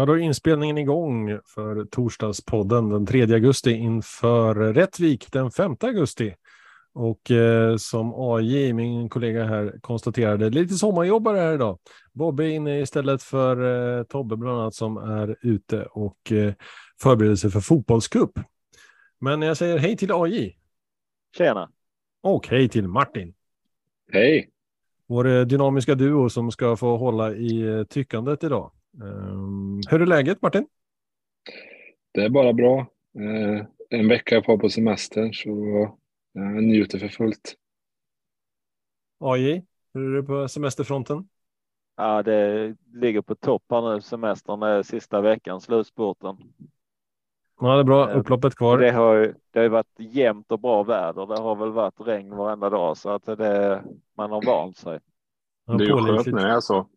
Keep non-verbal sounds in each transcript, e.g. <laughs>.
Ja, då är inspelningen igång för torsdagspodden den 3 augusti inför Rättvik den 5 augusti. Och eh, som AJ, min kollega här, konstaterade, lite sommarjobbare här idag. Bobbe är inne istället för eh, Tobbe bland annat som är ute och eh, förbereder sig för fotbollscup. Men jag säger hej till AJ. Tjena. Och hej till Martin. Hej. Vår eh, dynamiska duo som ska få hålla i eh, tyckandet idag. Um, hur är läget Martin? Det är bara bra. Eh, en vecka kvar på semestern så jag njuter för fullt. AJ, hur är det på semesterfronten? Ja, det ligger på topp här nu. Semestern är sista veckan, slutspurten. Ja, det är bra. Upploppet kvar. Det har ju det har varit jämnt och bra väder. Det har väl varit regn varenda dag så att det, man har vant sig. Ja, det är ju skönt när det är så.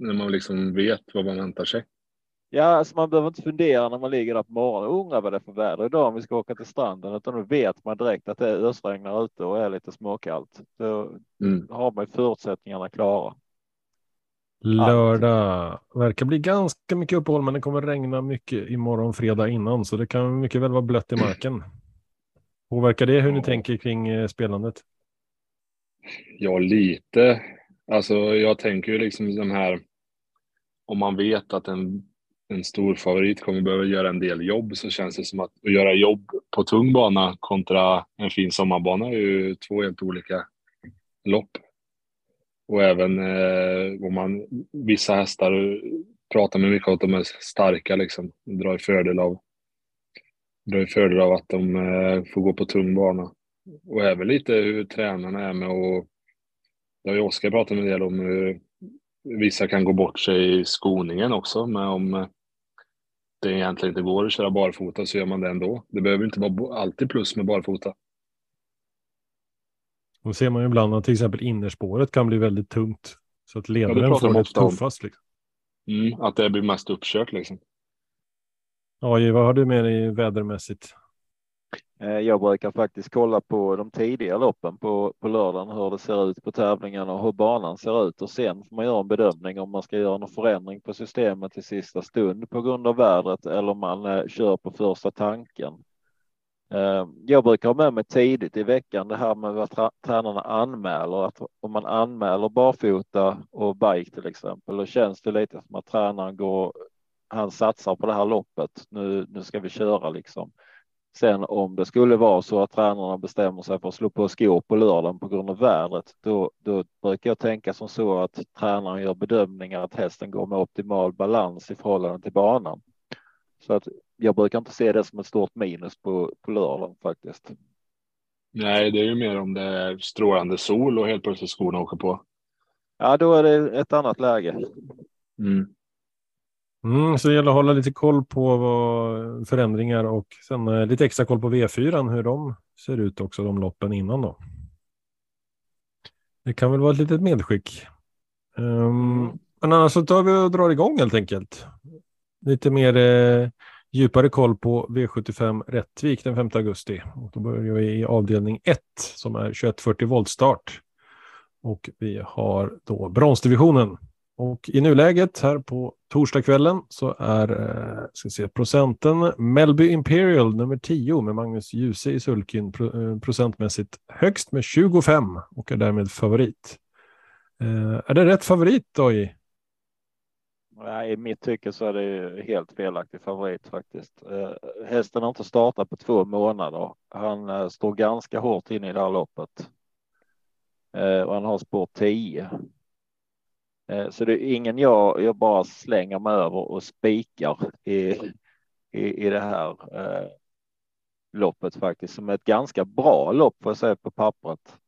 När man liksom vet vad man väntar sig. Ja, alltså man behöver inte fundera när man ligger där på morgonen och undrar vad det är för väder idag om vi ska åka till stranden, utan då vet man direkt att det ösregnar ute och är lite småkallt. Då mm. har man förutsättningarna klara. Lördag verkar bli ganska mycket uppehåll, men det kommer regna mycket imorgon fredag innan, så det kan mycket väl vara blött i marken. Påverkar det hur ni tänker kring eh, spelandet? Ja, lite. Alltså, jag tänker ju liksom de här. Om man vet att en, en stor favorit kommer behöva göra en del jobb så känns det som att, att göra jobb på tung bana kontra en fin sommarbana är ju två helt olika lopp. Och även eh, om man, vissa hästar pratar man mycket om att de är starka liksom, drar fördel av, drar fördel av att de eh, får gå på tung bana. Och även lite hur tränarna är med och det har ju Oskar pratat en del om hur vissa kan gå bort sig i skoningen också, men om det egentligen inte går att köra barfota så gör man det ändå. Det behöver inte vara alltid plus med barfota. Då ser man ju ibland att till exempel innerspåret kan bli väldigt tungt. Så att ledaren ja, får det tuffast. Liksom. Mm, att det blir mest uppkört liksom. Ja, vad har du med dig vädermässigt? Eh, jag brukar faktiskt kolla på de tidiga loppen på, på lördagen, hur det ser ut på tävlingarna och hur banan ser ut och sen får man göra en bedömning om man ska göra någon förändring på systemet i sista stund på grund av vädret eller om man eh, kör på första tanken. Eh, jag brukar ha med mig tidigt i veckan det här med vad tränarna anmäler, att om man anmäler barfota och bike till exempel, då känns det lite som att tränaren går, han satsar på det här loppet. Nu, nu ska vi köra liksom. Sen om det skulle vara så att tränarna bestämmer sig för att slå på skor på lördagen på grund av vädret, då, då brukar jag tänka som så att tränaren gör bedömningar att hästen går med optimal balans i förhållande till banan. Så att jag brukar inte se det som ett stort minus på, på lördagen faktiskt. Nej, det är ju mer om det är strålande sol och helt plötsligt skorna åker på. Ja, då är det ett annat läge. Mm. Mm, så det gäller att hålla lite koll på förändringar och sen eh, lite extra koll på V4, hur de ser ut också, de loppen innan då. Det kan väl vara ett litet medskick. Um, men annars så tar vi och drar igång helt enkelt. Lite mer eh, djupare koll på V75 Rättvik den 5 augusti. Och då börjar vi i avdelning 1 som är 2140 voltstart. Och vi har då bronsdivisionen och i nuläget här på torsdagskvällen så är eh, ska se, procenten Melby Imperial nummer 10 med Magnus Djuse i sulkyn eh, procentmässigt högst med 25 och är därmed favorit. Eh, är det rätt favorit då? I? Nej, I mitt tycke så är det helt felaktig favorit faktiskt. Hästen har inte startat på två månader. Han står ganska hårt in i det här loppet. Och han har spår 10 så det är ingen jag, jag bara slänger mig över och spikar i, i, i det här eh, loppet faktiskt som är ett ganska bra lopp får jag säga på pappret.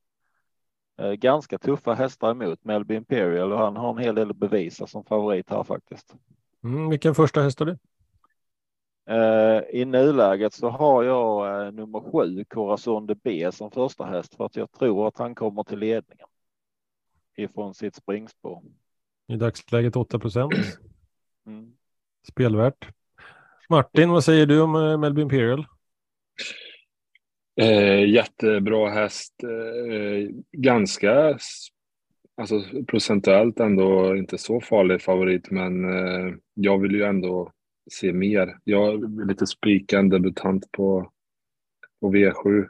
Eh, ganska tuffa hästar emot Melby Imperial och han har en hel del att bevisa som favorit här faktiskt. Mm, vilken första häst har du? Eh, I nuläget så har jag eh, nummer sju Corazon de B som första häst för att jag tror att han kommer till ledningen ifrån sitt springspår. I dagsläget 8 procent. <clears throat> Mm. Spelvärt. Martin, vad säger du om eh, Melby Imperial? Eh, jättebra häst. Eh, ganska alltså procentuellt ändå inte så farlig favorit, men eh, jag vill ju ändå se mer. Jag är lite spikad debutant på, på V7.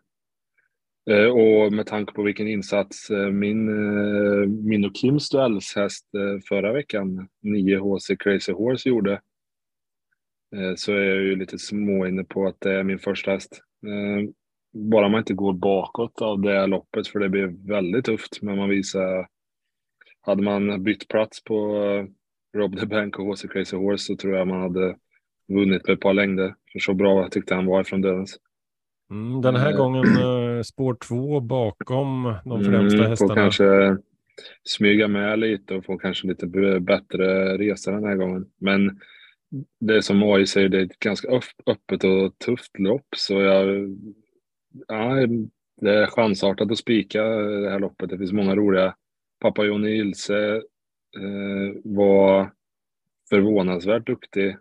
Eh, och med tanke på vilken insats eh, min, eh, min och Kims duellshäst förra veckan, 9 HC Crazy Horse, gjorde så är jag ju lite små inne på att det är min första häst. Bara man inte går bakåt av det loppet, för det blir väldigt tufft. Men man visar... Hade man bytt plats på Rob the Bank och HC Crazy Horse så tror jag man hade vunnit med ett par längder. För så bra tyckte han var ifrån dödens. Mm, den här gången spår två bakom de främsta mm, hästarna. Får kanske smyga med lite och få kanske lite bättre resa den här gången. Men det som AI säger, det är ett ganska öppet och tufft lopp. Så jag, ja, det är chansartat att spika det här loppet. Det finns många roliga. Pappa Jonny Ilse eh, var förvånansvärt duktig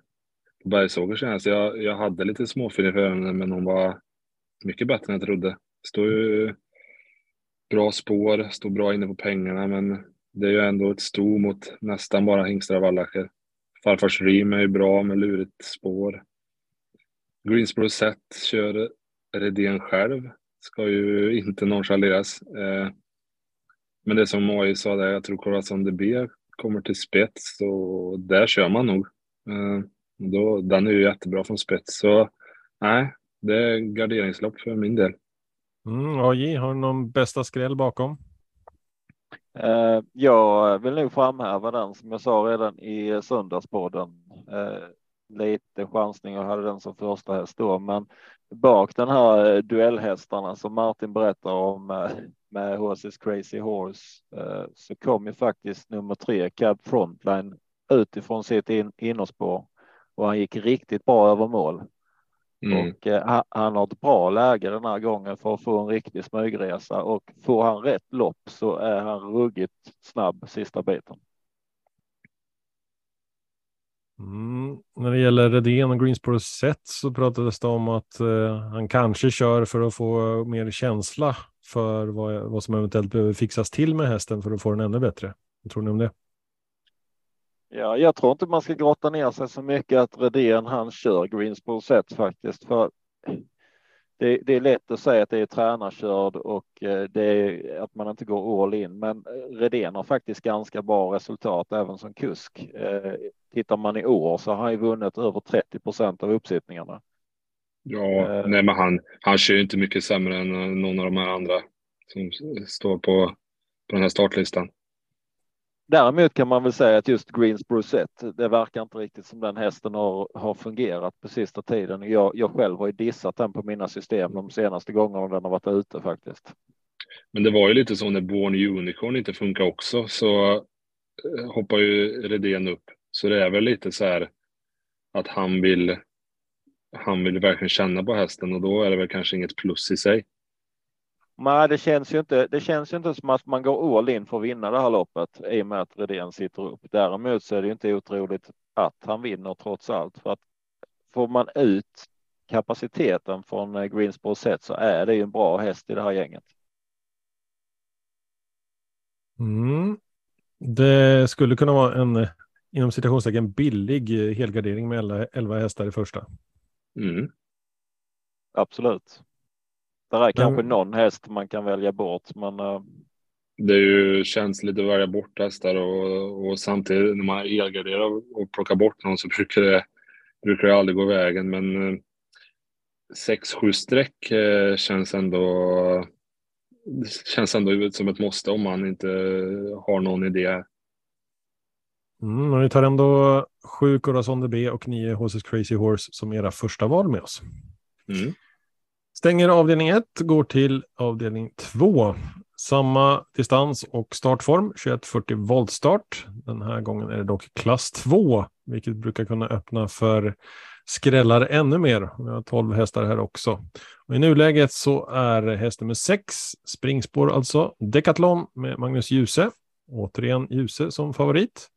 på Bergsåker senast. Jag, jag hade lite småfel för henne, men hon var mycket bättre än jag trodde. Står ju bra spår, står bra inne på pengarna, men det är ju ändå ett sto mot nästan bara hingstar och vallacker. Farfars Rim är ju bra med lurigt spår. Greensboro Set kör Redén själv. Ska ju inte nonchaleras. Eh, men det som AI sa där, jag tror Corazon DB kommer till spets och där kör man nog. Eh, då, den är ju jättebra från spets. Så nej, det är garderingslopp för min del. Mm, AJ, har du någon bästa skräll bakom? Uh, jag vill nog framhäva den som jag sa redan i söndagspodden. Uh, lite chansning och hade den som första häst då, men bak den här duellhästarna som Martin berättar om uh, med Horses Crazy Horse så kom ju faktiskt nummer tre Cab Frontline utifrån sitt in innerspår och han gick riktigt bra över mål. Mm. Och eh, han har ett bra läge den här gången för att få en riktig smygresa och får han rätt lopp så är han ruggigt snabb sista biten. Mm. När det gäller Redén och Greensboro set så pratades det om att eh, han kanske kör för att få mer känsla för vad, vad som eventuellt behöver fixas till med hästen för att få den ännu bättre. Vad tror ni om det? Ja, jag tror inte man ska grotta ner sig så mycket att Redén han kör Greensboro set faktiskt. För det, det, är lätt att säga att det är tränarkörd och eh, det är att man inte går all in. Men Redén har faktiskt ganska bra resultat även som kusk. Eh, tittar man i år så har han ju vunnit över 30 procent av uppsittningarna. Ja, eh. nej, men han, han kör ju inte mycket sämre än någon av de här andra som står på, på den här startlistan. Däremot kan man väl säga att just Greens set, det verkar inte riktigt som den hästen har, har fungerat på sista tiden. Jag, jag själv har ju dissat den på mina system de senaste gångerna den har varit ute faktiskt. Men det var ju lite så när Born Unicorn inte funkar också så eh, hoppar ju Redén upp. Så det är väl lite så här att han vill han vill verkligen känna på hästen och då är det väl kanske inget plus i sig. Nej, det känns ju inte. Det känns ju inte som att man går all in för att vinna det här loppet i och med att Redén sitter upp. Däremot så är det ju inte otroligt att han vinner trots allt för att får man ut kapaciteten från eh, Greensboro set så är det ju en bra häst i det här gänget. Mm. Det skulle kunna vara en inom citationstecken billig eh, helgardering med 11 hästar i första. Mm. Absolut. Det är kanske någon häst man kan välja bort, men. Uh... Det är ju känsligt att välja bort hästar och, och samtidigt när man elgarderar och plockar bort någon så <laughs> brukar det, brukar det aldrig gå vägen. Men uh, sex, sju streck uh, känns ändå känns ändå som ett måste om man inte har någon idé. Mm, men vi tar ändå sju Corazon DB och nio HSS Crazy Horse som era första val med oss. Mm. Stänger avdelning 1, går till avdelning 2. Samma distans och startform, 2140 voltstart. Den här gången är det dock klass 2, vilket brukar kunna öppna för skrällar ännu mer. Vi har 12 hästar här också. Och I nuläget så är häst nummer 6, springspår alltså, Decathlon med Magnus Djuse. Återigen Djuse som favorit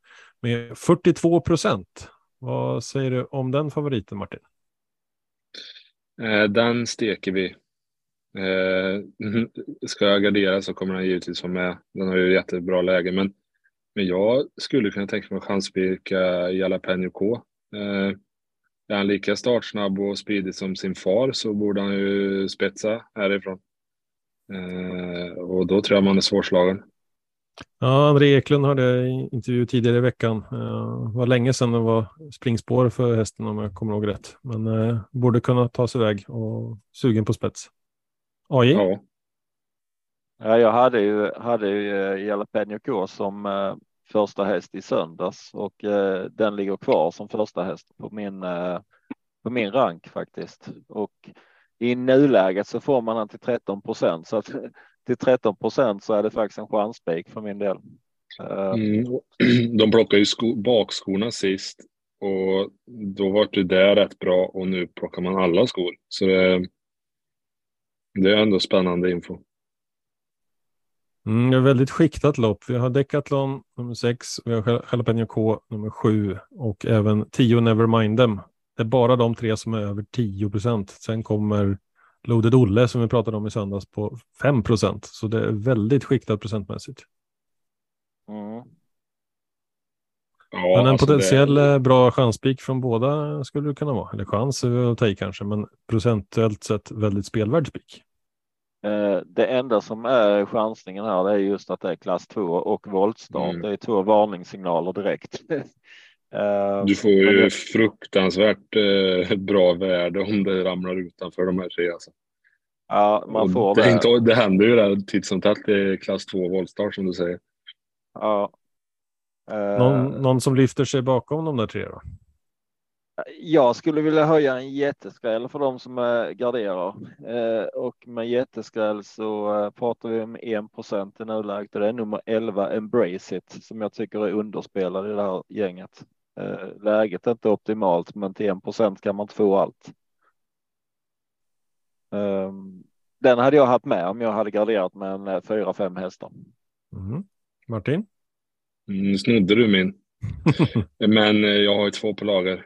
med 42 procent. Vad säger du om den favoriten Martin? Eh, den steker vi. Eh, <laughs> ska jag gardera så kommer den givetvis vara med. Den har ju jättebra läge, men, men jag skulle kunna tänka mig att chansspika Jalapeno K. Eh, är han lika startsnabb och speedig som sin far så borde han ju spetsa härifrån. Och då tror jag man är svårslagen. Ja, André Eklund hade intervju tidigare i veckan. Det var länge sedan det var springspår för hästen om jag kommer ihåg rätt. Men eh, borde kunna ta sig iväg och sugen på spets. AJ? Ja. ja jag hade ju, hade ju eh, Jalapeno K som eh, första häst i söndags och eh, den ligger kvar som första häst på min, eh, på min rank faktiskt. Och i nuläget så får man den till 13 procent så att <laughs> till 13 procent så är det faktiskt en chansspik för min del. Eh, mm. <clears throat> De plockar ju sko bakskorna sist och då var det där rätt bra och nu plockar man alla skor. Så det, det är ändå spännande info. Mm, det är väldigt skiktat lopp. Vi har Decathlon nummer 6, vi har Jalapeno K nummer 7 och även 10 Nevermind Them. Det är bara de tre som är över 10 procent. Sen kommer Loaded Olle som vi pratade om i söndags på 5 procent. Så det är väldigt skiktat procentmässigt. Mm. Ja, men en alltså potentiell det... Eh, bra chanspik från båda skulle det kunna vara. Eller chans att ta i kanske, men procentuellt sett väldigt spelvärd spik. Eh, det enda som är chansningen här det är just att det är klass 2 och voltstart. Mm. Det är två varningssignaler direkt. <laughs> Eh, du får ju det... fruktansvärt eh, bra värde om det ramlar utanför de här tre. Alltså. Ja, man får det. Det, inte, det händer ju där titt som tätt i klass 2 voltstart som du säger. Ja. Uh... Någon, någon, som lyfter sig bakom de där tre då? Jag skulle vilja höja en jätteskräll för de som garderar eh, och med jätteskräll så eh, pratar vi om 1% i nuläget och det är nummer 11 Embrace It som jag tycker är underspelad i det här gänget. Eh, läget är inte optimalt, men till 1% kan man inte få allt. Ehm, den hade jag haft med om jag hade garderat med en eh, fyra, fem hästar. Mm. Martin? Mm, nu snodde du min. <laughs> men eh, jag har ju två på lager.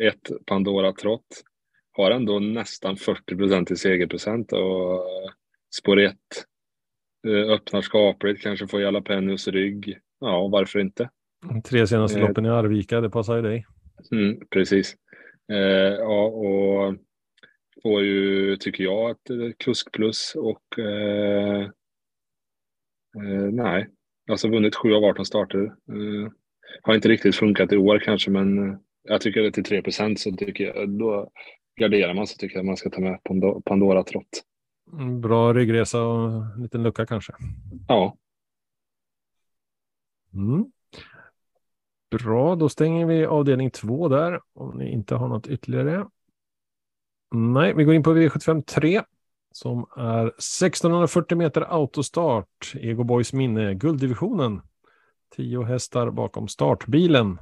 Ett Pandora Trott har ändå nästan 40 procent i segerprocent och spår 1 öppnar skapligt, kanske får Jalapenos rygg. Ja, varför inte? Tre senaste eh, loppen i Arvika, det passar ju dig. Mm, precis. Eh, ja, och får ju, tycker jag, ett eh, kusk plus och eh, eh, nej, alltså vunnit sju av 18 starter. Har inte riktigt funkat i år kanske, men jag tycker det till 3 procent så tycker jag, då garderar man så tycker jag man ska ta med Pandora Trott. Mm, bra ryggresa och en liten lucka kanske. Ja. Mm. Bra, då stänger vi avdelning två där om ni inte har något ytterligare. Nej, vi går in på V75 3 som är 1640 meter autostart. Ego Boys minne, gulddivisionen. Tio hästar bakom startbilen.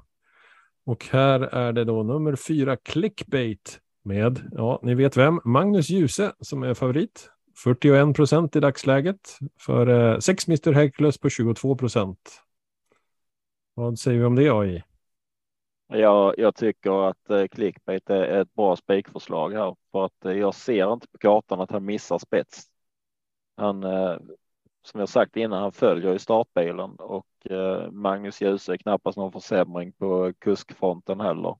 Och här är det då nummer fyra Clickbait med, ja, ni vet vem, Magnus Djuse som är favorit. 41 procent i dagsläget för eh, sex Mr Hercules på 22 procent. Vad säger vi om det AI? Jag, jag tycker att eh, clickbait är ett bra spikförslag här för att eh, jag ser inte på kartan att han missar spets. Han, eh, som jag sagt innan, han följer i startbilen och Magnus Djuse är knappast någon försämring på kuskfronten heller.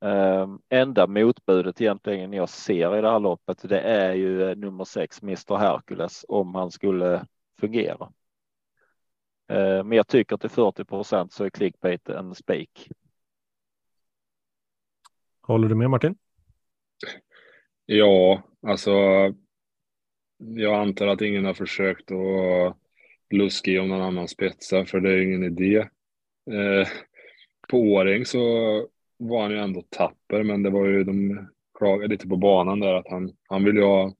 Ehm, enda motbudet egentligen jag ser i det här loppet, det är ju nummer sex, Mr Hercules, om han skulle fungera. Eh, men jag tycker till 40 procent så är clickbait en spik. Håller du med Martin? Ja, alltså. Jag antar att ingen har försökt att luska i om någon annan spetsar, för det är ingen idé. Eh, på Åring så var han ju ändå tapper, men det var ju de klagade lite på banan där att han, han vill ju ha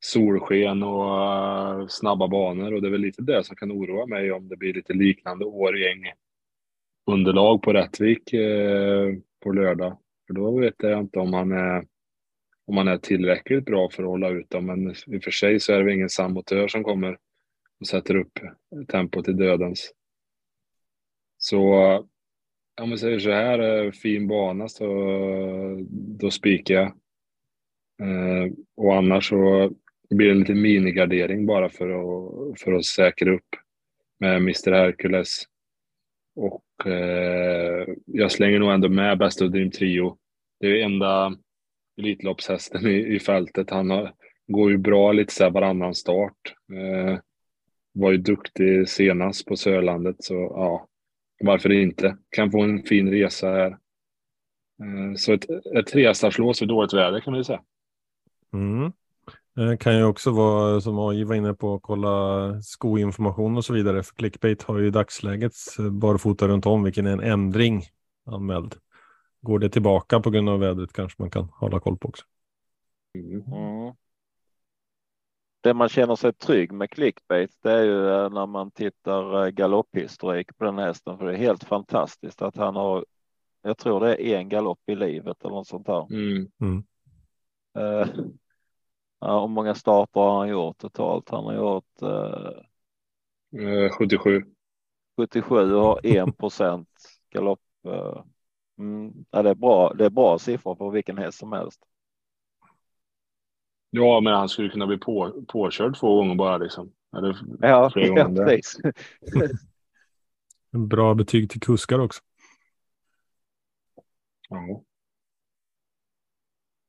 solsken och eh, snabba banor och det är väl lite det som kan oroa mig om det blir lite liknande Årgäng underlag på Rättvik eh, på lördag. För då vet jag inte om han är om han är tillräckligt bra för att hålla ut dem. Men i och för sig så är det ingen samotör som kommer och sätter upp tempot i dödens. Så om vi säger så här, eh, fin bana så då spikar jag. Eh, och annars så det blir en liten minigardering bara för att, för att säkra upp med Mr Hercules. Och eh, jag slänger nog ändå med bästa Dream Trio. Det är enda Elitloppshästen i, i fältet. Han har, går ju bra lite så här varannan start. Eh, var ju duktig senast på Sörlandet så ja, varför inte? Kan få en fin resa här. Eh, så ett, ett trestarslås vid dåligt väder kan man ju säga. Mm. Det kan ju också vara som AJ var inne på, kolla skoinformation och så vidare. För Clickbait har ju i dagsläget barfota runt om, vilken är en ändring anmäld. Går det tillbaka på grund av vädret kanske man kan hålla koll på också. Mm. Det man känner sig trygg med clickbait, det är ju eh, när man tittar eh, galopphistorik på den hästen, för det är helt fantastiskt att han har. Jag tror det är en galopp i livet eller något sånt där. Mm. Mm. Ja, hur många starter har han gjort totalt? Han har gjort uh, 77. 77 och har <laughs> 1 procent galopp. Uh, mm, ja, det är bra. Det är bra siffror för vilken häst som helst. Ja, men han skulle kunna bli på, påkörd två gånger bara liksom. Eller ja, <laughs> ja precis. <laughs> En bra betyg till kuskar också. Ja.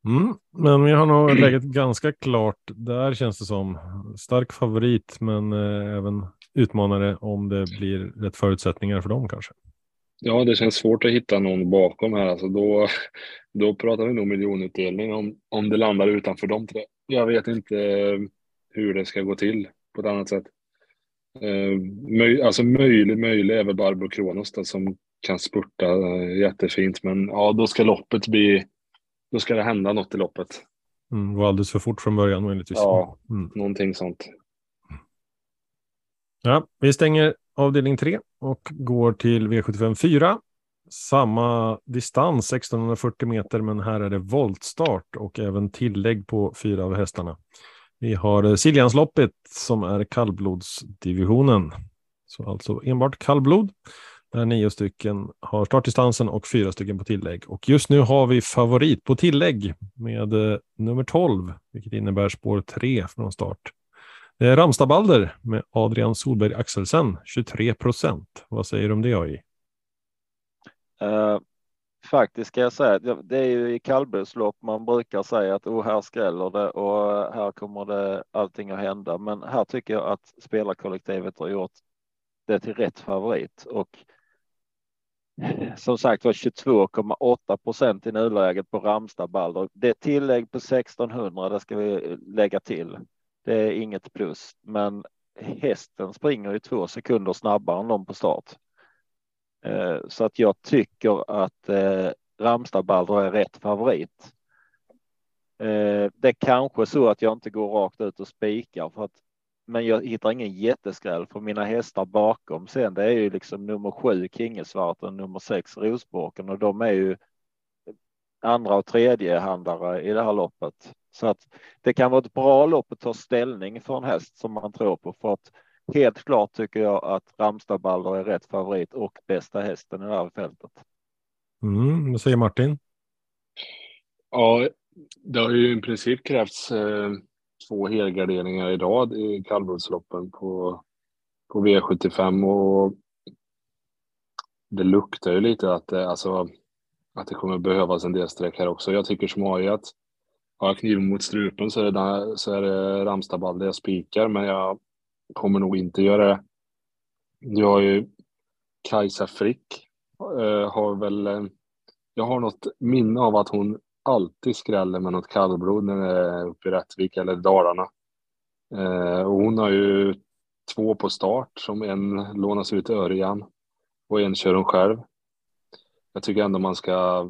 Mm, men vi har nog läget ganska klart. Där känns det som stark favorit, men eh, även utmanare om det blir rätt förutsättningar för dem kanske. Ja, det känns svårt att hitta någon bakom här. Alltså då, då pratar vi nog miljonutdelning om, om det landar utanför de tre. Jag vet inte hur det ska gå till på ett annat sätt. Eh, möj, alltså möjlig, möjlig är väl Barbro Kronos då, som kan spurta eh, jättefint. Men ja, då ska loppet bli, då ska det hända något i loppet. Mm, var alldeles för fort från början möjligtvis. Ja, mm. någonting sånt. Ja, vi stänger avdelning 3 och går till V75 4. Samma distans, 1640 meter, men här är det voltstart och även tillägg på fyra av hästarna. Vi har Siljansloppet som är kallblodsdivisionen. Så alltså enbart kallblod. Där nio stycken har startdistansen och fyra stycken på tillägg. Och just nu har vi favorit på tillägg med eh, nummer 12, vilket innebär spår 3 från start. Det är Ramstabalder med Adrian Solberg Axelsen, 23 procent. Vad säger du om det AI? Uh, eh, faktiskt ska jag säga att det är ju i kallblodslopp man brukar säga att oh, här skräller det och här kommer det allting att hända. Men här tycker jag att spelarkollektivet har gjort det till rätt favorit och som sagt var 22,8 procent i nuläget på Ramstad Det tillägg på 1600, det ska vi lägga till. Det är inget plus, men hästen springer ju två sekunder snabbare än de på start. Eh, så att jag tycker att eh, Ramstad Ramstad är rätt favorit. Eh, det är kanske så att jag inte går rakt ut och spikar för att men jag hittar ingen jätteskräll för mina hästar bakom sen. Det är ju liksom nummer sju Kingesvart och nummer sex Rosborken och de är ju andra och tredje handlare i det här loppet. Så att det kan vara ett bra lopp att ta ställning för en häst som man tror på för att helt klart tycker jag att Ramstadbalder är rätt favorit och bästa hästen i det här fältet. Mm, vad säger Martin? Ja, det har ju i princip krävts eh, två helgarderingar i rad i kallblodsloppen på, på V75 och det luktar ju lite att det, alltså, att det kommer behövas en del streck här också. Jag tycker som AI att har jag kniven mot strupen så är det, så är det Ramstad jag spikar, men jag kommer nog inte göra det. Du har ju Kajsa Frick, eh, har väl, eh, jag har något minne av att hon alltid skräller med något kallblod när det är uppe i Rättvik eller Dalarna. Eh, och hon har ju två på start som en lånas ut till Örjan och en kör hon själv. Jag tycker ändå man ska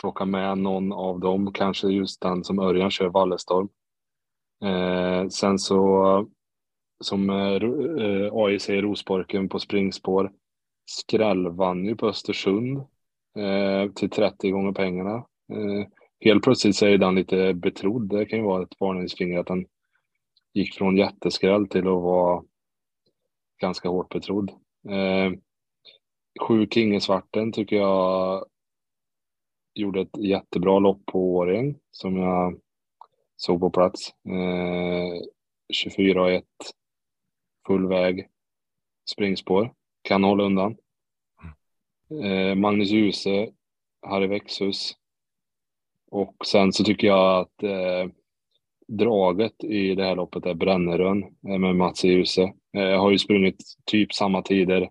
plocka med någon av dem, kanske just den som Örjan kör, Wallestorm. Eh, sen så, som eh, eh AI säger, Rosborken på springspår. skrällvann ju på Östersund eh, till 30 gånger pengarna. Eh, helt plötsligt så är den lite betrodd. Det kan ju vara ett varningsfinger att den gick från jätteskräll till att vara ganska hårt betrodd. Eh, sju Kingesvarten tycker jag gjorde ett jättebra lopp på åren som jag såg på plats. Eh, 24 och 1 full väg springspår. Kan hålla undan. Eh, Magnus Djuse, Harry Växhus. Och sen så tycker jag att eh, draget i det här loppet är Brännerön eh, med Mats Djuse. Eh, har ju sprungit typ samma tider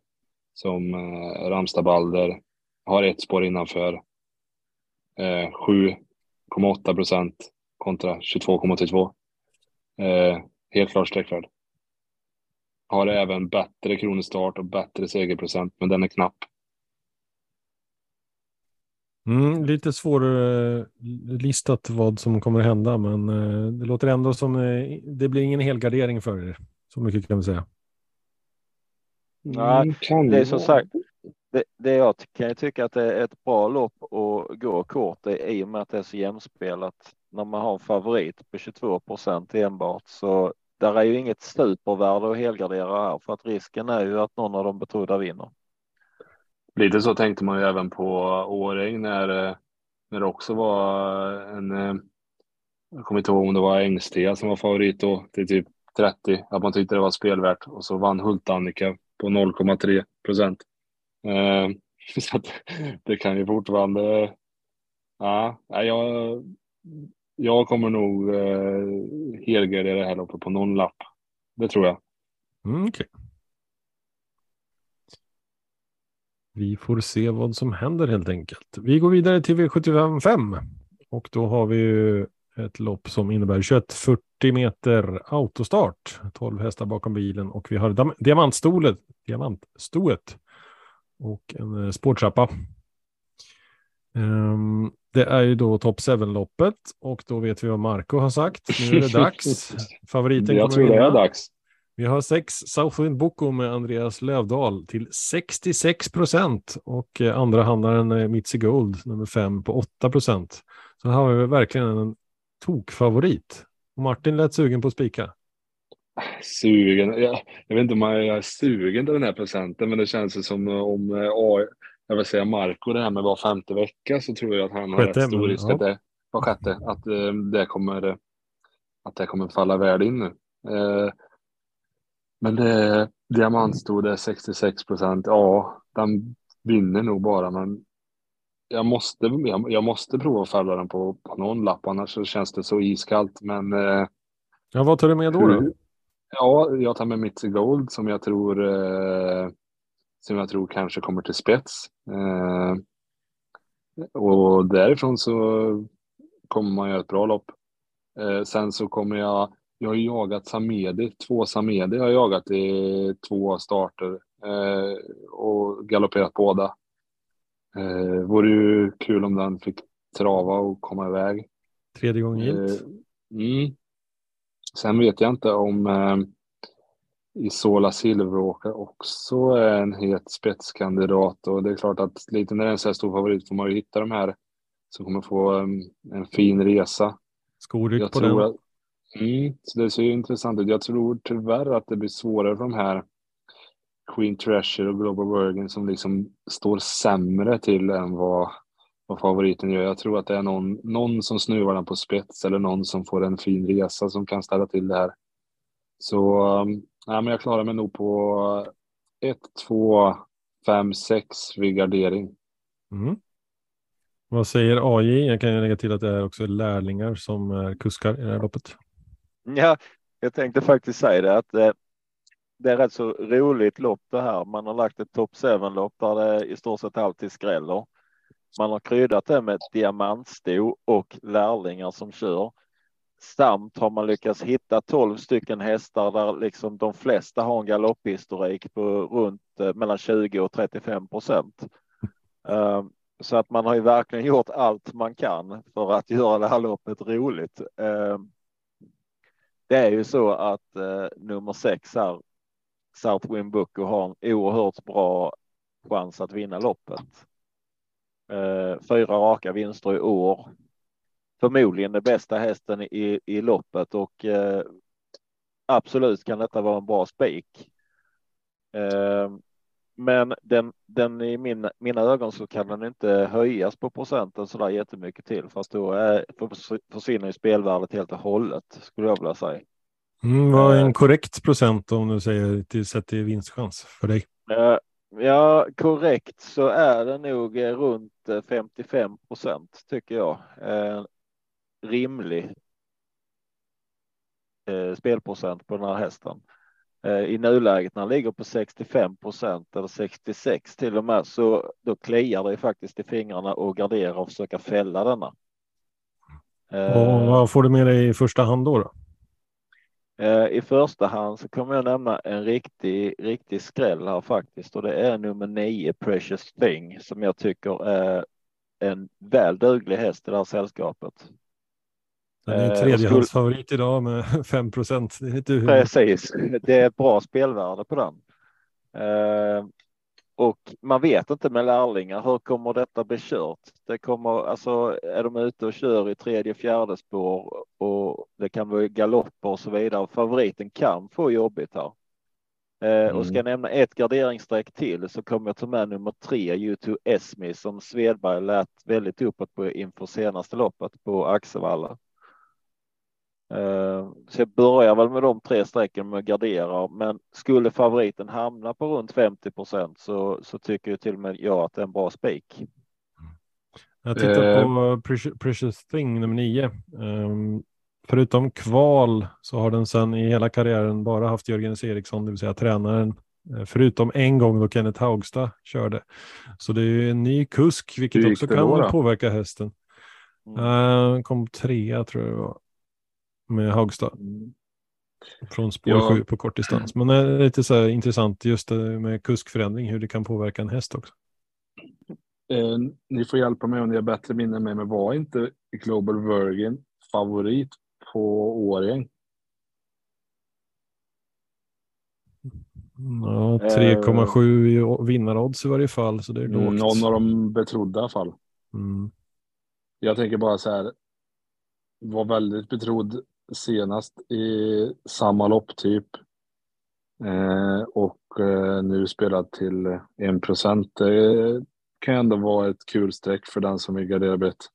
som eh, Ramstad Balder. Har ett spår innanför. Eh, 7,8 procent kontra 22,82. Eh, helt klart sträckvärd. Har även bättre kronestart och bättre segerprocent, men den är knapp. Mm, lite svårare listat vad som kommer att hända, men eh, det låter ändå som eh, det blir ingen helgardering för er. Så mycket kan vi säga. Nej, kan det är som sagt, det, det jag kan ju tycka att det är ett bra lopp att gå kort det är i och med att det är så jämspelat. När man har en favorit på 22 procent enbart så där är ju inget supervärde att helgardera här för att risken är ju att någon av de betrodda vinner. Lite så tänkte man ju även på Åring när, eh, när det också var en, eh, jag kommer inte ihåg om det var Engstia som var favorit då till typ 30, att man tyckte det var spelvärt och så vann Hult-Annika på 0,3 procent. Eh, <laughs> så att det kan ju fortfarande, ja, jag, jag kommer nog eh, helgardera det här loppet på någon lapp. Det tror jag. Mm, okay. Vi får se vad som händer helt enkelt. Vi går vidare till V75 5 och då har vi ju ett lopp som innebär 2140 meter autostart, 12 hästar bakom bilen och vi har diamantstolet, diamantstoet och en eh, spårtrappa. Um, det är ju då Top 7-loppet och då vet vi vad Marco har sagt. Nu är det dags. <laughs> Favoriten Jag tror det är dags. Vi har sex Southwind Boko med Andreas Lövdahl till 66 procent och eh, andra handlaren Mitzi Gold nummer fem på 8 procent. Så här har vi verkligen en tokfavorit. Och Martin lät sugen på att spika. Sugen? Jag, jag vet inte om jag är sugen till den här procenten, men det känns som om eh, jag vill säga Marco det här med var femte vecka så tror jag att han har sjätte, rätt stor risk ja. att det var sjätte, att eh, det kommer att det kommer falla väl in nu. Men det diamantstod är 66 procent. Ja, den vinner nog bara, men jag måste, jag, jag måste prova att fälla den på, på någon lapp, annars så känns det så iskallt. Men. Eh, ja, vad tar du med då? då? Ja, jag tar med Mitzi Gold som jag tror eh, som jag tror kanske kommer till spets. Eh, och därifrån så kommer man göra ett bra lopp. Eh, sen så kommer jag jag har jagat Samedi, två Samedi har jag jagat i två starter eh, och galopperat båda. Eh, vore ju kul om den fick trava och komma iväg. Tredje gången gilt. Eh, mm. Sen vet jag inte om eh, Isola Silveråker också är en het spetskandidat och det är klart att lite när det är en så här stor favorit får man ju hitta de här som kommer få en, en fin resa. Skoryck på den. Att, Mm, så det ser ju intressant ut. Jag tror tyvärr att det blir svårare för de här Queen Treasure och Global Virgin som liksom står sämre till än vad, vad favoriten gör. Jag tror att det är någon, någon som snuvar den på spets eller någon som får en fin resa som kan ställa till det här. Så um, ja, men jag klarar mig nog på 1, 2, 5, 6 vid gardering. Mm. Vad säger AJ? Jag kan lägga till att det är också lärlingar som är kuskar i det här loppet. <laughs> Ja, jag tänkte faktiskt säga det att eh, det är rätt så roligt lopp det här. Man har lagt ett top 7 lopp där det i stort sett alltid skräller. Man har kryddat det med diamantsto och lärlingar som kör. Samt har man lyckats hitta 12 stycken hästar där liksom de flesta har en galopphistorik på runt eh, mellan 20 och 35 procent. Eh, så att man har ju verkligen gjort allt man kan för att göra det här loppet roligt. Eh, det är ju så att eh, nummer sex här, Southwind Wimbuku, har en oerhört bra chans att vinna loppet. Eh, fyra raka vinster i år. Förmodligen den bästa hästen i, i loppet och eh, absolut kan detta vara en bra spik. Eh, Eh, Men den, den i min, mina ögon så kan den inte höjas på procenten så där jättemycket till, fast då är, försvinner ju spelvärdet helt och hållet skulle jag vilja säga. Mm, vad är en korrekt procent om du säger till sett till vinstchans för dig? Ja, korrekt så är det nog runt 55 procent tycker jag. Eh, rimlig eh, spelprocent på den här hästen. Eh, I nuläget när den ligger på 65 procent eller 66 till och med så då kliar det faktiskt i fingrarna och gardera och försöka fälla denna. Och vad får du med dig i första hand då? då? Eh, I första hand så kommer jag nämna en riktig, riktig skräll här faktiskt och det är nummer nio Precious Thing som jag tycker är en väl duglig häst i det här sällskapet. Den är tredjehandsfavorit skulle... idag med <laughs> 5 procent. Precis, det är ett bra spelvärde på den. Eh, och man vet inte med lärlingar, hur kommer detta bli kört? Det kommer, alltså är de ute och kör i tredje, fjärde spår och det kan vara galopper och så vidare. Favoriten kan få jobbigt här. Mm. Och ska jag nämna ett garderingsstreck till så kommer jag ta med nummer tre, U2 Esmi, som Svedberg lät väldigt uppåt på inför senaste loppet på Axevalla. Eh, så jag börjar väl med de tre strecken med gardera, men skulle favoriten hamna på runt 50 procent så, så tycker jag till och med jag att det är en bra spik. Jag tittar på eh. Precious Thing nummer nio. Um, förutom kval så har den sedan i hela karriären bara haft Jörgen Eriksson, det vill säga tränaren, eh, förutom en gång då Kenneth Haugstad körde. Så det är en ny kusk, vilket också kan då, påverka hästen. Mm. Uh, kom trea tror jag det var med Hagstad. Mm. Från spår ja. 7 på kort distans. Men det är lite så intressant just med kuskförändring, hur det kan påverka en häst också. Eh, ni får hjälpa mig om ni har bättre minne med men var inte Global Virgin favorit på Årjäng? Ja, 3,7 i vinnarodds i varje fall, så det är lågt. Någon av de betrodda i alla fall. Mm. Jag tänker bara så här, var väldigt betrodd senast i samma lopp typ. Eh, och eh, nu spelat till 1 procent. Det kan ändå vara ett kul streck för den som vill gardera brett.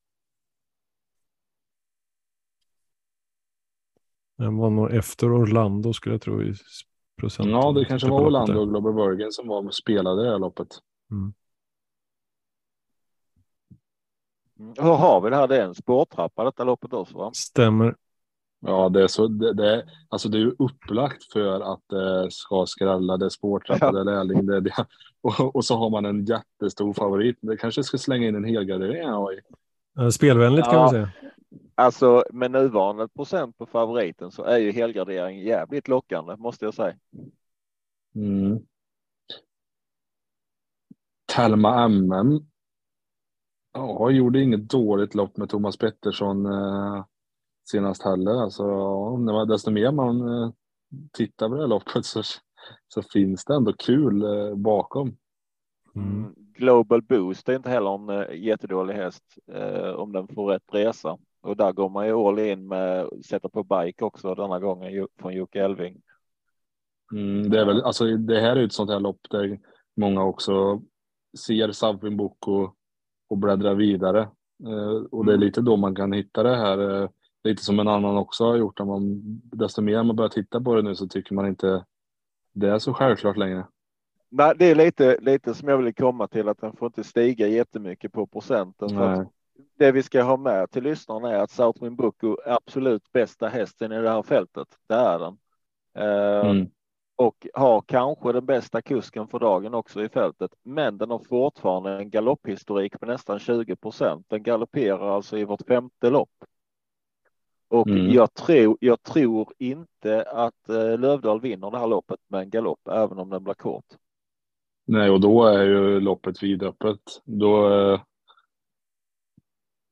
Den var nog efter Orlando skulle jag tro i procent. Ja, det kanske var Orlando och Global Bergen som var spelade det här loppet. Mm. Hur har vi det här? Det är en spårtrappa detta loppet också va? Stämmer. Ja, det är så. Det, det, alltså det är upplagt för att det ska skrälla. Det är spårtrappa, ja. det är lärling. Det, det, <laughs> och, och, så har man en jättestor favorit. Det kanske ska slänga in en helgardering. Ja, spelvänligt kan ja. man säga. Alltså med nuvarande procent på favoriten så är ju helgardering jävligt lockande måste jag säga. Mm. Telma MM. Ja, gjorde inget dåligt lopp med Thomas Pettersson. Eh, senast heller. Alltså, ja, desto mer man eh, tittar på det här loppet så, så finns det ändå kul eh, bakom. Mm. Global Boost är inte heller en uh, jättedålig häst uh, om den får rätt resa. Och där går man ju all in med sätta på bike också denna gången från Jocke Elving. Mm, det är väl alltså det här är ett sånt här lopp där många också ser Savin Boko och bläddrar vidare. Uh, och det är mm. lite då man kan hitta det här lite som en annan också har gjort. Man, desto mer man börjar titta på det nu så tycker man inte det är så självklart längre. Nej, det är lite, lite som jag vill komma till att den får inte stiga jättemycket på procenten. För det vi ska ha med till lyssnarna är att Southwind Bucco är absolut bästa hästen i det här fältet. Det är den. Eh, mm. Och har kanske den bästa kusken för dagen också i fältet. Men den har fortfarande en galopphistorik på nästan 20 procent. Den galopperar alltså i vårt femte lopp. Och mm. jag, tror, jag tror inte att eh, Lövdahl vinner det här loppet med en galopp, även om den blir kort. Nej, och då är ju loppet vidöppet. Då, eh,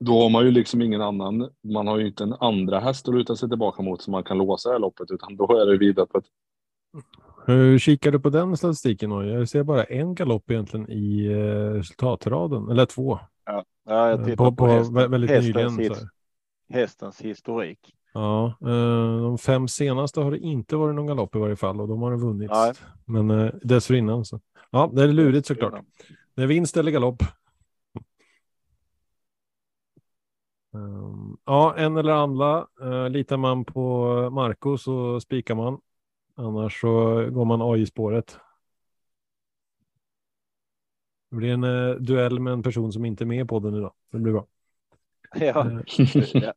då har man ju liksom ingen annan. Man har ju inte en andra häst att luta sig tillbaka mot som man kan låsa det här loppet, utan då är det vidöppet. Hur kikar du på den statistiken? Då? Jag ser bara en galopp egentligen i eh, resultatraden, eller två. Ja, ja jag tittar på, på, på hästen, väldigt hästens, nyligen. Hästens historik. Ja, eh, de fem senaste har det inte varit någon galopp i varje fall och de har vunnit. Nej. Men eh, dessförinnan så. Ja, det är lurigt såklart. Det är vinst eller galopp. Um, ja, en eller andra. Uh, litar man på Marco så spikar man. Annars så går man AI-spåret. Det blir en duell med en person som inte är med på den idag. Det blir bra. <laughs> Ja, Uh, ja.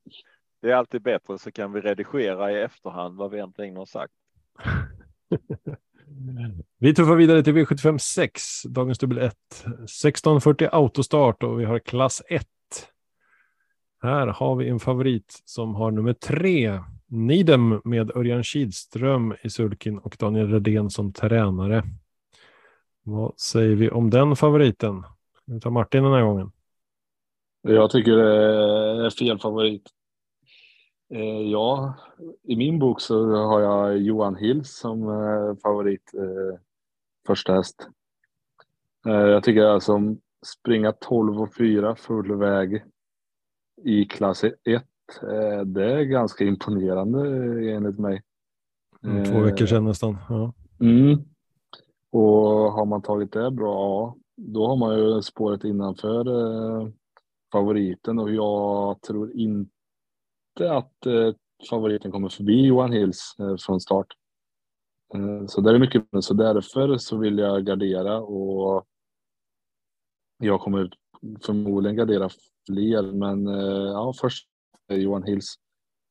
Det är alltid bättre så kan vi redigera i efterhand vad vi egentligen har sagt. <laughs> vi tuffar vidare till V75 6, dagens dubbel 1. 1640 autostart och vi har klass 1. Här har vi en favorit som har nummer 3, Nidem med Örjan Kihlström i sulkin och Daniel Redén som tränare. Vad säger vi om den favoriten? Vi tar Martin den här gången. Jag tycker det är fel favorit. Eh, ja, i min bok så har jag Johan Hills som eh, favorit eh, första häst. Jag tycker alltså springa 12 och 4 full väg i klass 1, eh, det är ganska imponerande enligt mig. Mm, två veckor sedan nästan. Ja. Mm. Och har man tagit det bra, ja, då har man ju spåret innanför favoriten och jag tror inte att eh, favoriten kommer förbi Johan Hills eh, från start. Eh, så det är mycket, så därför så vill jag gardera och jag kommer förmodligen gardera fler, men ja, först Johan Hills.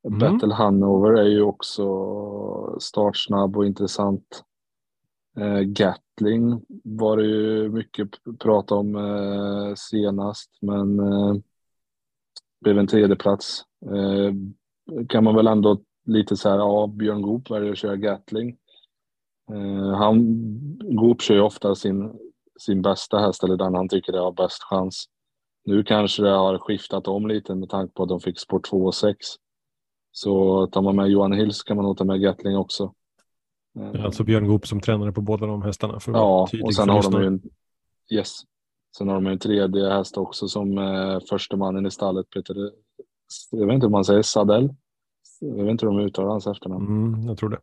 Mm. Battle Hanover är ju också startsnabb och intressant. Eh, Gatling var det ju mycket prat om eh, senast, men eh, blev en tredjeplats. Eh, kan man väl ändå lite så här, ja, Björn Goop väljer att köra Gatling. Eh, han, Goop kör ju ofta sin, sin bästa häst eller den han tycker det har bäst chans. Nu kanske det har skiftat om lite med tanke på att de fick spår 2 och 6. Så tar man med Johan Hills kan man nog ta med Gatling också. Alltså Björn Goop som tränare på båda de hästarna. För Ja, och sen har de ju en, yes. Sen har de en tredje häst också som eh, första mannen i stallet, Peter, jag vet inte hur man säger, Sadell. Jag vet inte hur de uttalar hans efternamn. Mm, jag tror det.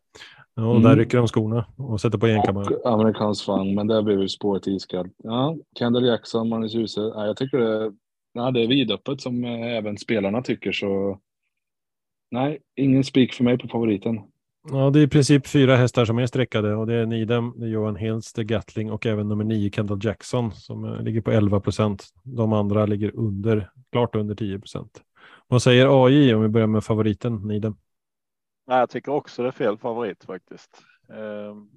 Ja, och Mm. där rycker de skorna och sätter på enkammare. Och amerikansk svang, men där blev ju spåret iskallt. Ja, Kendall Jackson, Magnus Djuse. Ja, jag tycker det, ja, det är vidöppet som eh, även spelarna tycker så. Nej, ingen spik för mig på favoriten. Ja, det är i princip fyra hästar som är streckade och det är Nidem, det är Johan Hills, det är Gatling och även nummer nio Kendall Jackson som eh, ligger på 11 procent. De andra ligger under, klart under 10 procent. Vad säger AI om vi börjar med favoriten Nidem? Nej, jag tycker också det är fel favorit faktiskt. Ehm,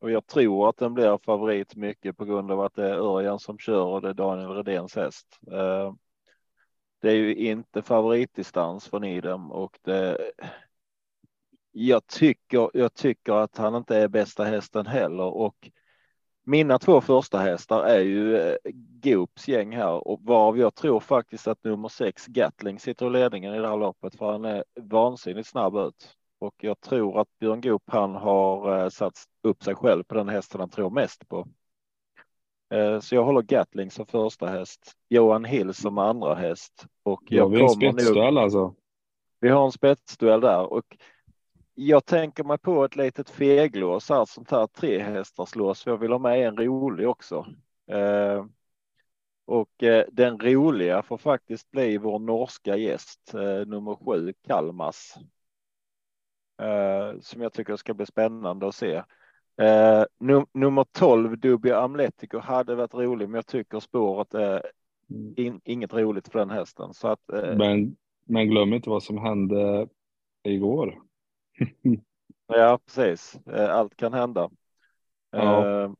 och jag tror att den blir favorit mycket på grund av att det är Örjan som kör och det är Daniel Redéns häst. Ehm, det är ju inte favoritdistans för Nidem och det. Jag tycker, jag tycker att han inte är bästa hästen heller och mina två första hästar är ju eh, Goops gäng här och varav jag tror faktiskt att nummer sex Gatling sitter i ledningen i det här loppet för han är vansinnigt snabb ut. Och jag tror att Björn Goop han har eh, satt upp sig själv på den hästen han tror mest på. Eh, så jag håller Gatling som första häst, Johan Hill som andra häst och Ja, jag vi har en kommer nog. alltså. Vi har en spetsduell där och jag tänker mig på ett litet feglås här, sånt här trehästarslås. Jag vill ha med en rolig också. Eh, och eh, den roliga får faktiskt bli vår norska gäst, eh, nummer sju, Kalmas. Eh, som jag tycker ska bli spännande att se. Eh, num nummer 12, Dubia Amletico, hade varit rolig, men jag tycker spåret är in, inget roligt för den hästen. Så att, eh, Men, men glöm inte vad som hände igår. Ja, precis. Eh, Allt kan hända. Ja. Eh,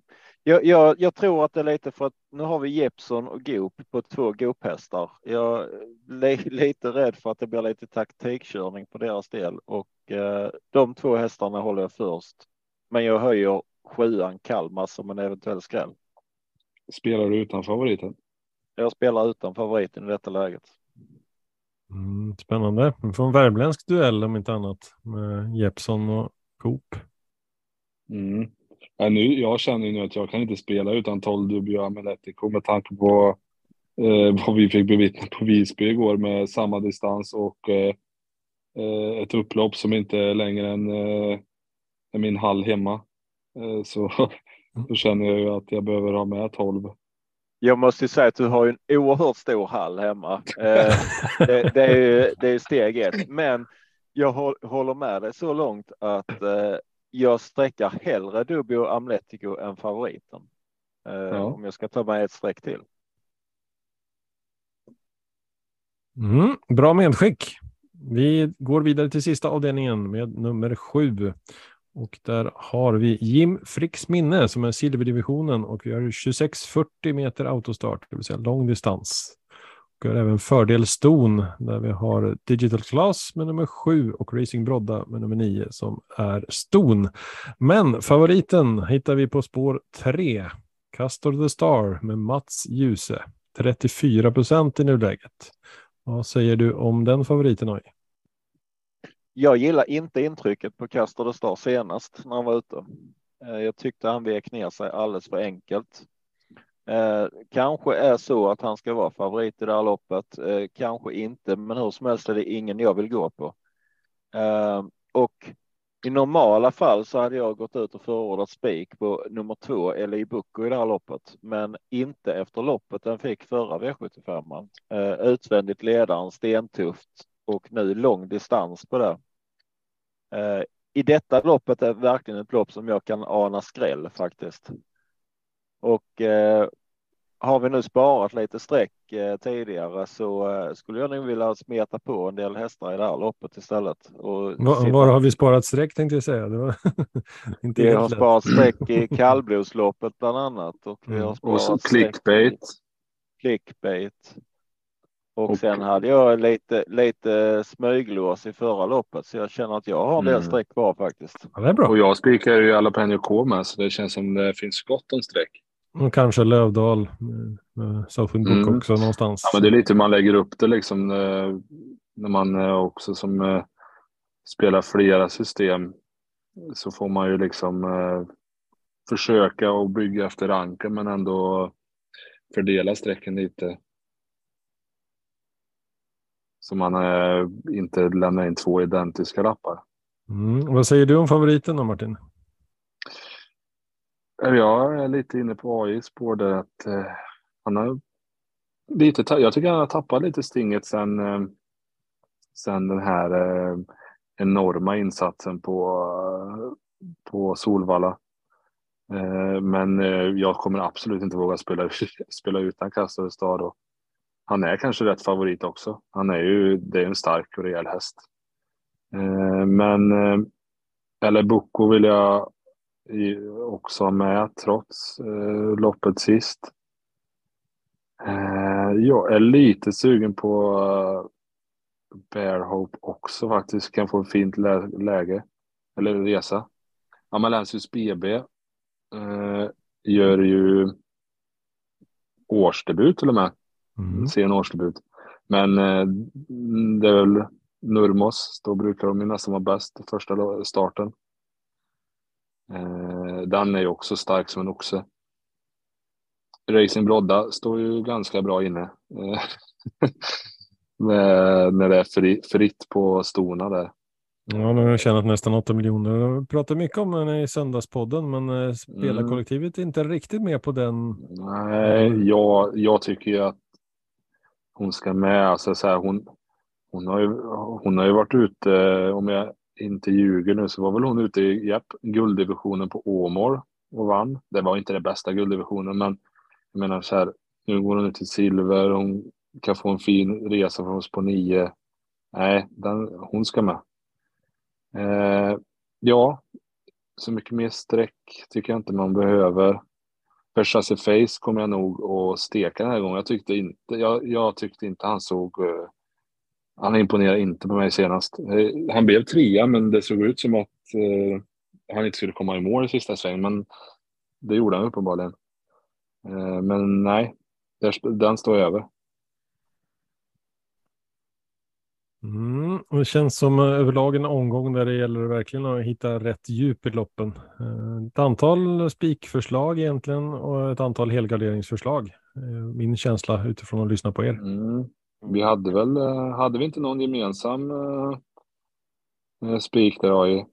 Jag, jag, jag tror att det är lite för att nu har vi Jeppson och Goop på två Goop-hästar. Jag är li, lite rädd för att det blir lite taktikkörning på deras del och eh, de två hästarna håller jag först. Men jag höjer sjuan Kalmar som en eventuell skräll. Spelar du utan favoriten? Jag spelar utan favoriten i detta läget. Mm, spännande. Vi får en värmländsk duell om inte annat med Jeppson och Coop. Mm. Ja, nu, jag känner ju nu att jag kan inte spela utan 12 Dubio Ameletico med tanke på eh, vad vi fick bevittna på Visby igår med samma distans och eh, eh, ett upplopp som inte är längre än, eh, min hall hemma. Eh, så <laughs> då känner jag ju att jag behöver ha med 12. Jag måste säga att du har en oerhört stor hall hemma. Eh, det, det, är ju, det är steg ett, men jag håller med dig så långt att eh, jag sträckar hellre Dubio Amletico än favoriten. Eh, ja. Om jag ska ta med ett streck till. Mm, bra medskick. Vi går vidare till sista avdelningen med nummer sju. Och där har vi Jim Fricks minne som är silverdivisionen och vi har 2640 meter autostart, det vill säga lång distans. Och vi har även fördel Ston där vi har Digital Class med nummer sju och Racing Brodda med nummer nio som är Ston. Men favoriten hittar vi på spår tre. Castor the Star med Mats Ljuse. 34 procent i nuläget. Vad säger du om den favoriten? Oj? Jag gillar inte intrycket på Caster de Star senast när han var ute. Eh, jag tyckte han vek ner sig alldeles för enkelt. Eh, kanske är så att han ska vara favorit i det här loppet. Eh, kanske inte, men hur som helst är det ingen jag vill gå på. Eh, och i normala fall så hade jag gått ut och förordat spik på nummer två eller i Bucco i det här loppet, men inte efter loppet den fick förra V75. Eh, utvändigt ledaren stentufft och nu lång distans på det. Eh, I detta loppet är verkligen ett lopp som jag kan ana skräll faktiskt. Och eh, har vi nu sparat lite streck eh, tidigare så skulle jag nog vilja smeta på en del hästar i det här loppet istället. Och var, var har vi sparat streck tänkte jag säga? Det var <laughs> inte vi har lätt. sparat streck i <laughs> kallblodsloppet bland annat. Och, vi har mm. sparat och clickbait. Clickbait. Och, och sen hade jag lite, lite smyglås i förra loppet så jag känner att jag har en del mm. streck kvar faktiskt. Ja, det är bra. Och jag spikar ju Jalapeno K med så det känns som det finns gott om streck. Och kanske Lövdal, Southwind Book mm. också någonstans. Ja, men det är lite man lägger upp det liksom eh, när man eh, också som eh, spelar flera system så får man ju liksom försöka och bygga efter ranken men ändå fördela strecken lite. Så man inte lämnar in två identiska lappar. Mm. Vad säger du om favoriten då Martin? Jag är lite inne på AIs spår där att eh, han har lite, jag tycker han har tappat lite stinget sen, eh, sen den här eh, enorma insatsen på, eh, på Solvalla. Eh, men eh, jag kommer absolut inte våga spela, <laughs> spela utan Castor Stad. Han är kanske rätt favorit också. Han är ju, det är en stark och rejäl häst. Eh, men, eh, eller Boko vill jag också ha med trots eh, loppet sist. Eh, jag är lite sugen på eh, Bear Hope också faktiskt. Kan få ett fint lä läge eller resa. Amalensius BB eh, gör ju årsdebut till och med. Mm. Sen årsdebut. Men eh, det är väl Nurmos, då brukar de ju nästan vara bäst första starten. Eh, den är ju också stark som en oxe. Racing Brodda står ju ganska bra inne. Eh, <laughs> när det är fritt på stona där. Ja, nu har jag tjänat nästan 8 miljoner. Jag pratar mycket om den i söndagspodden, men eh, spelarkollektivet är inte riktigt med på den. Nej, jag, jag tycker ju att hon ska med. Alltså, så här, hon, hon, har ju, hon har ju varit ute, om jag inte ljuger nu så var väl hon ute i japp, gulddivisionen på Åmål och vann. Det var inte den bästa gulddivisionen men jag menar så här, nu går hon ut i silver, hon kan få en fin resa från oss på nio. Nej, den, hon ska med. Eh, ja, så mycket mer streck tycker jag inte man behöver. Versace Face kommer jag nog att steka den här gången. Jag tyckte inte, jag, jag tyckte inte han såg uh, han imponerade inte på mig senast. Uh, han blev trea, men det såg ut som att uh, han inte skulle komma i mål i sista svängen, men det gjorde han uppenbarligen. Men nej, den står över. Mm, det känns som överlag en omgång där det gäller verkligen att hitta rätt djup i loppen. Ett antal spikförslag egentligen och ett antal helgarderingsförslag. Min känsla utifrån att lyssna på er. Mm. Vi hade väl, eh, hade vi inte någon gemensam uh, spik där AI.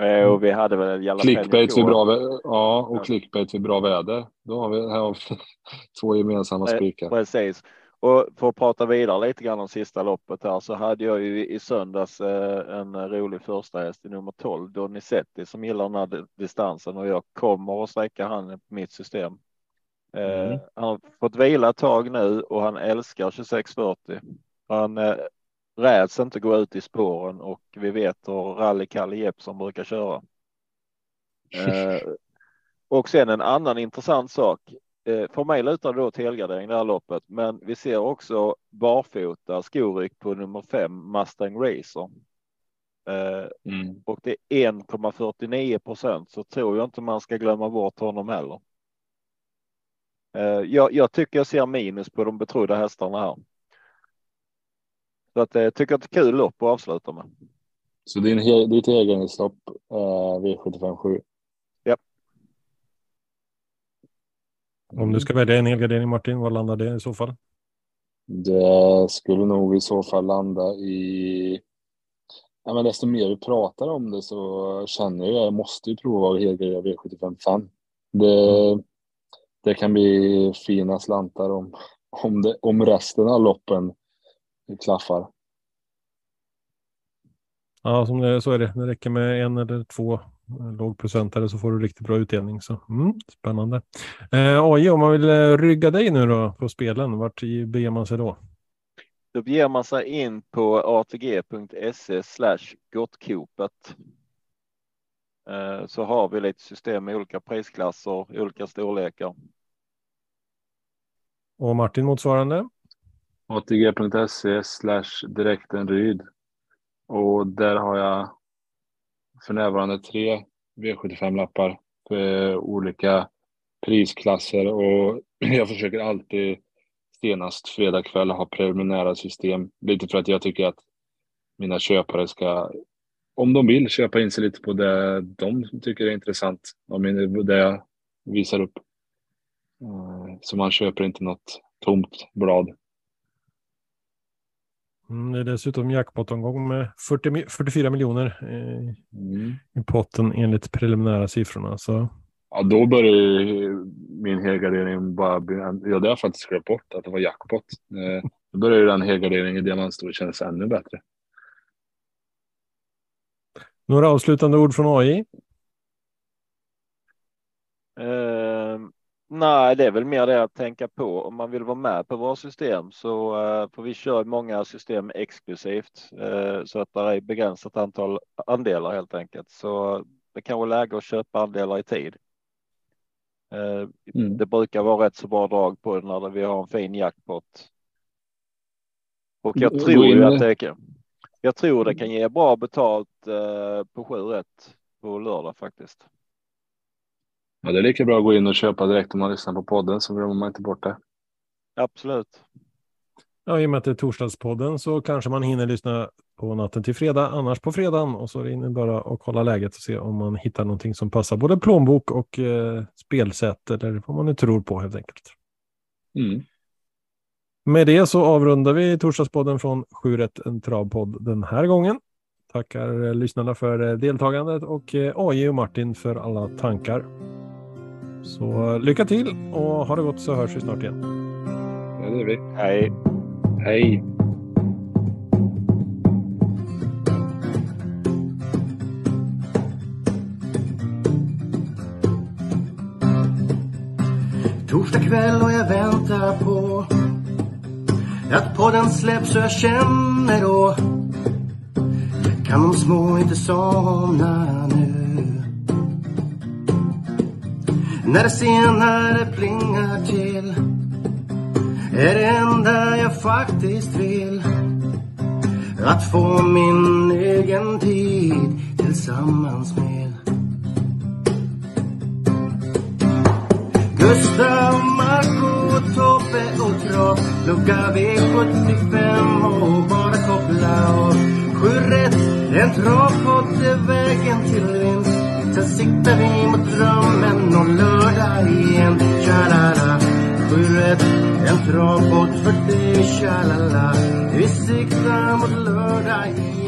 Eh, och vi hade väl Clickbait vid bra, ja, och ja. clickbait vid bra väder. Då har vi, här har vi <laughs> två gemensamma spikar. Precis. Och för att prata vidare lite grann om sista loppet här så hade jag ju i söndags eh, en rolig första häst i nummer 12, Donizetti som gillar den här distansen och jag kommer att sträcka han på mitt system. Eh, mm. Han har fått vila ett tag nu och han älskar 2640. Han eh, räds inte gå ut i spåren och vi vet hur rally Kalle Jeppsson brukar köra. <laughs> och sen en annan intressant sak. Eh, för mig lutar det då till helgardering det här loppet, men vi ser också barfota skoryck på nummer fem Mustang Racer. Eh, mm. Och det är 1,49 procent så tror jag inte man ska glömma bort honom heller. Eh, jag, jag, tycker jag ser minus på de betrodda hästarna här. Så att jag tycker att det är kul lopp att avsluta med. Så din, ditt helgarderingslopp eh, V75 7? Om du ska välja en helgardering Martin, vad landar det i så fall? Det skulle nog i så fall landa i... Ja, men desto mer vi pratar om det så känner jag att jag måste ju prova att helgardera V75 5. Det, mm. det kan bli fina slantar om, om, det, om resten av loppen klaffar. Ja, som det, så är det. Det räcker med en eller två låg procentare så får du riktigt bra utdelning. Så, mm, spännande. Eh, AJ, om man vill eh, rygga dig nu då på spelen, vart beger man sig då? Då beger man sig in på atg.se slash gottkopet. Eh, så har vi lite system med olika prisklasser, olika storlekar. Och Martin motsvarande? atg.se slash direktenryd. Och där har jag för närvarande tre V75-lappar för eh, olika prisklasser och <clears throat> jag försöker alltid senast fredag kväll ha preliminära system. Lite för att jag tycker att mina köpare ska, om de vill, köpa in sig lite på det de tycker är intressant. Det jag visar upp. Eh, så man köper inte något tomt blad. Mm, det är dessutom jackpot-omgång med 40, 44 miljoner i, mm. i potten enligt preliminära siffrorna. Så. Ja, då börjar min helgardering bara bli... Ja, det har jag faktiskt glömt bort att det var jackpot. Eh, då börjar den helgarderingen i diamantstor kännas ännu bättre. Några avslutande ord från AI? Nej, det är väl mer det att tänka på om man vill vara med på våra system så uh, får vi köra många system exklusivt uh, så att det är begränsat antal andelar helt enkelt. Så det kan vara läge att köpa andelar i tid. Uh, mm. Det brukar vara rätt så bra drag på det när vi har en fin jackpot. Och jag tror ju att det kan. Jag tror det kan ge bra betalt på 7 rätt på lördag faktiskt. Ja, det är lika bra att gå in och köpa direkt om man lyssnar på podden så glömmer man inte bort det. Absolut. Ja, i och med att det är torsdagspodden så kanske man hinner lyssna på natten till fredag, annars på fredagen och så är det bara att kolla läget och se om man hittar någonting som passar både plånbok och eh, spelsätt eller vad man nu tror på helt enkelt. Mm. Med det så avrundar vi torsdagspodden från 7 en travpodd den här gången. Tackar lyssnarna för eh, deltagandet och eh, AJ och Martin för alla tankar. Så lycka till och ha det gott så hörs vi snart igen. Ja, det gör vi. Hej. Hej. Torsdag kväll och jag väntar på att podden släpps så jag känner då kan de små inte somna nu? När det senare plingar till är det enda jag faktiskt vill. Att få min egen tid tillsammans med. Gustav, Marco, Tobbe och Trav Lucka V75 och bara koppla av. Sju rätt, en travpodd är vägen till vinst Sen siktar vi mot drömmen om lördag igen. Tja-la-la. Sju rätt, en travpott för dig. Tja-la-la. Vi siktar mot lördag igen.